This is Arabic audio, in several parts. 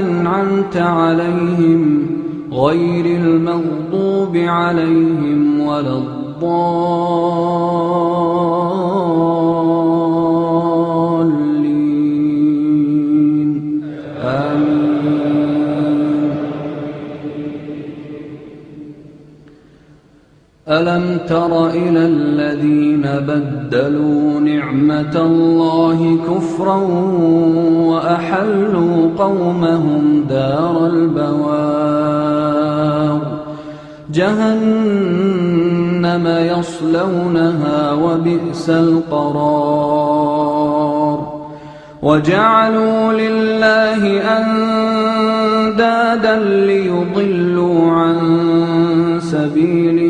أنعمت عليهم غير المغضوب عليهم ولا الضالين. آمين. ألم تر إلى الذين بدلوا نعمة الله كفرا وأحلوا قومهم دار البوار. جهنم يصلونها وبئس القرار. وجعلوا لله أندادا ليضلوا عن سبيله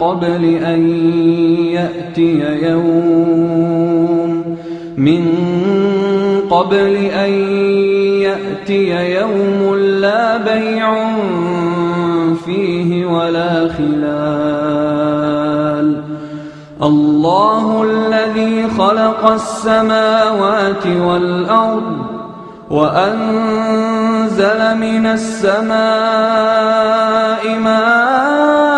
قبل أن يأتي يوم. من قبل أن يأتي يوم لا بيع فيه ولا خلال. الله الذي خلق السماوات والأرض وأنزل من السماء ماء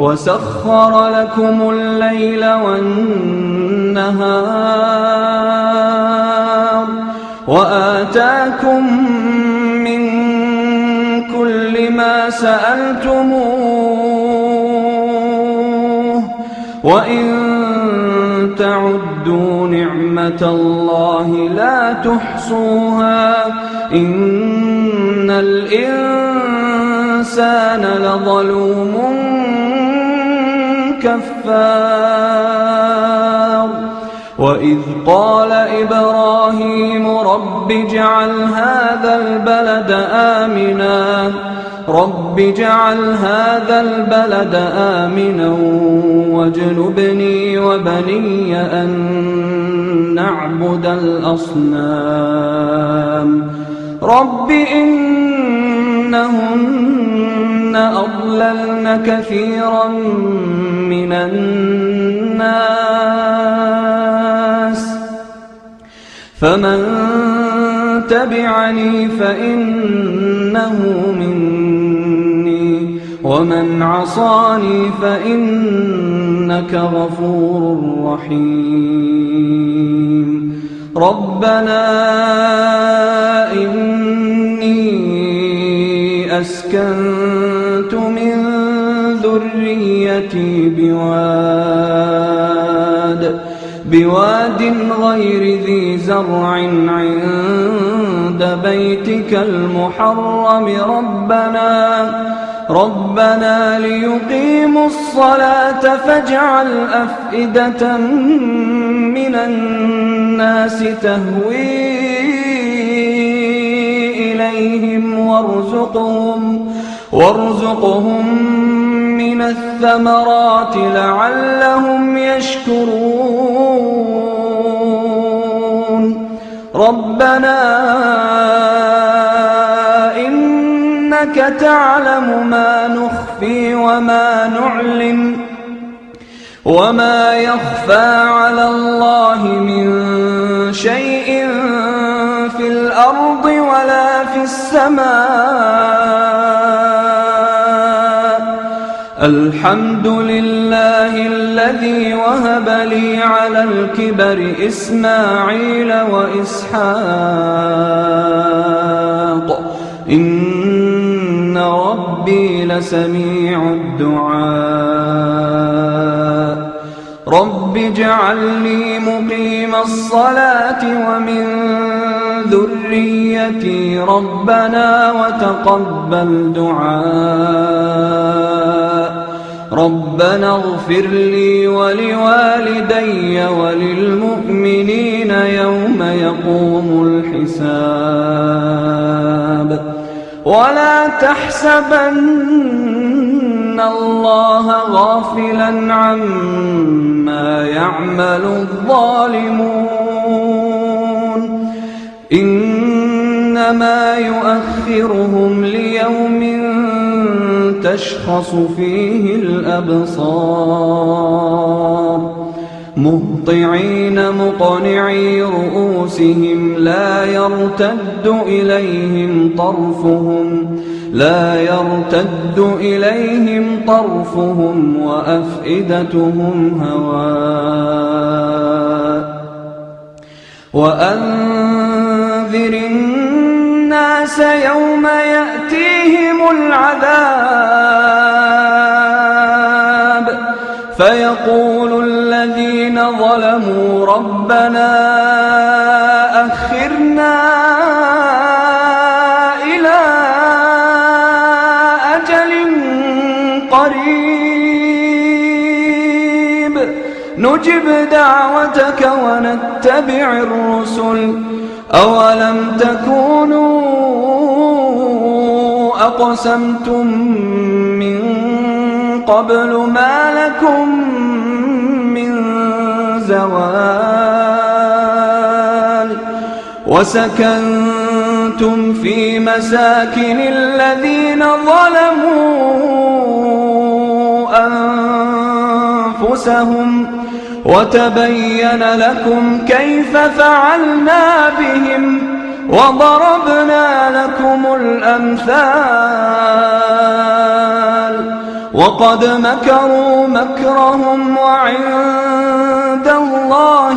وسخر لكم الليل والنهار وآتاكم من كل ما سألتموه وإن تعدوا نعمة الله لا تحصوها إن الإنسان لظلوم كفار وإذ قال إبراهيم رب اجعل هذا البلد آمنا. رب اجعل هذا البلد آمنا واجنبني وبني أن نعبد الأصنام. رب إنهن أضللن كثيرا من الناس فمن تبعني فإنه مني ومن عصاني فإنك غفور رحيم ربنا إني أسكنت من ذريتي بواد بواد غير ذي زرع عند بيتك المحرم. ربنا ربنا ليقيموا الصلاة فاجعل أفئدة من الناس تهوي إليهم وارزقهم وارزقهم من الثمرات لعلهم يشكرون. ربنا إنك تعلم ما نخفي وما نعلن وما يخفى على الله من شيء في الأرض ولا في السماء. الحمد لله الذي وهب لي على الكبر إسماعيل وإسحاق. إن ربي لسميع الدعاء. رب اجعل لي مقيم الصلاة ومن ذريتي ربنا وتقبل دعاء. ربنا اغفر لي ولوالدي وللمؤمنين يوم يقوم الحساب. ولا تحسبن الله غافلا عما يعمل الظالمون. إنما يؤخرهم ليوم تشخص فيه الأبصار. مهطعين مقنعي رؤوسهم لا يرتد إليهم طرفهم لا يرتد إليهم طرفهم وأفئدتهم هواء. وأنذر الناس يوم يأتيهم العذاب. ظلموا ربنا أخرنا إلى أجل قريب. نجب دعوتك ونتبع الرسل. أولم تكونوا أقسمتم من قبل ما لكم زوال وسكنتم في مساكن الذين ظلموا أنفسهم. وتبين لكم كيف فعلنا بهم وضربنا لكم الأمثال. وقد مكروا مكرهم وعند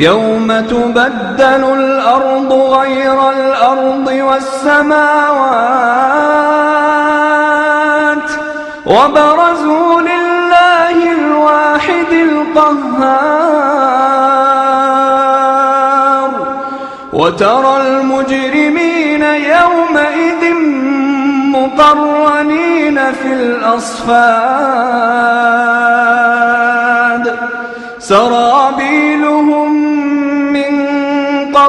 يوم تبدل الأرض غير الأرض والسماوات وبرزوا لله الواحد القهار وترى المجرمين يومئذ مقرنين في الأصفاد سرابيلهم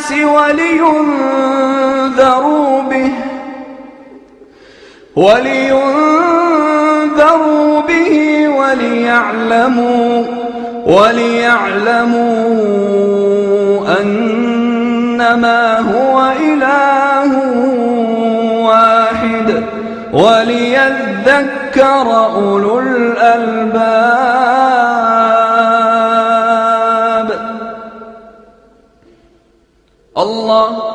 للناس ولينذروا به. ولينذروا به وليعلموا وليعلموا أنما هو إله واحد. وليذكر أولو الألباب. الله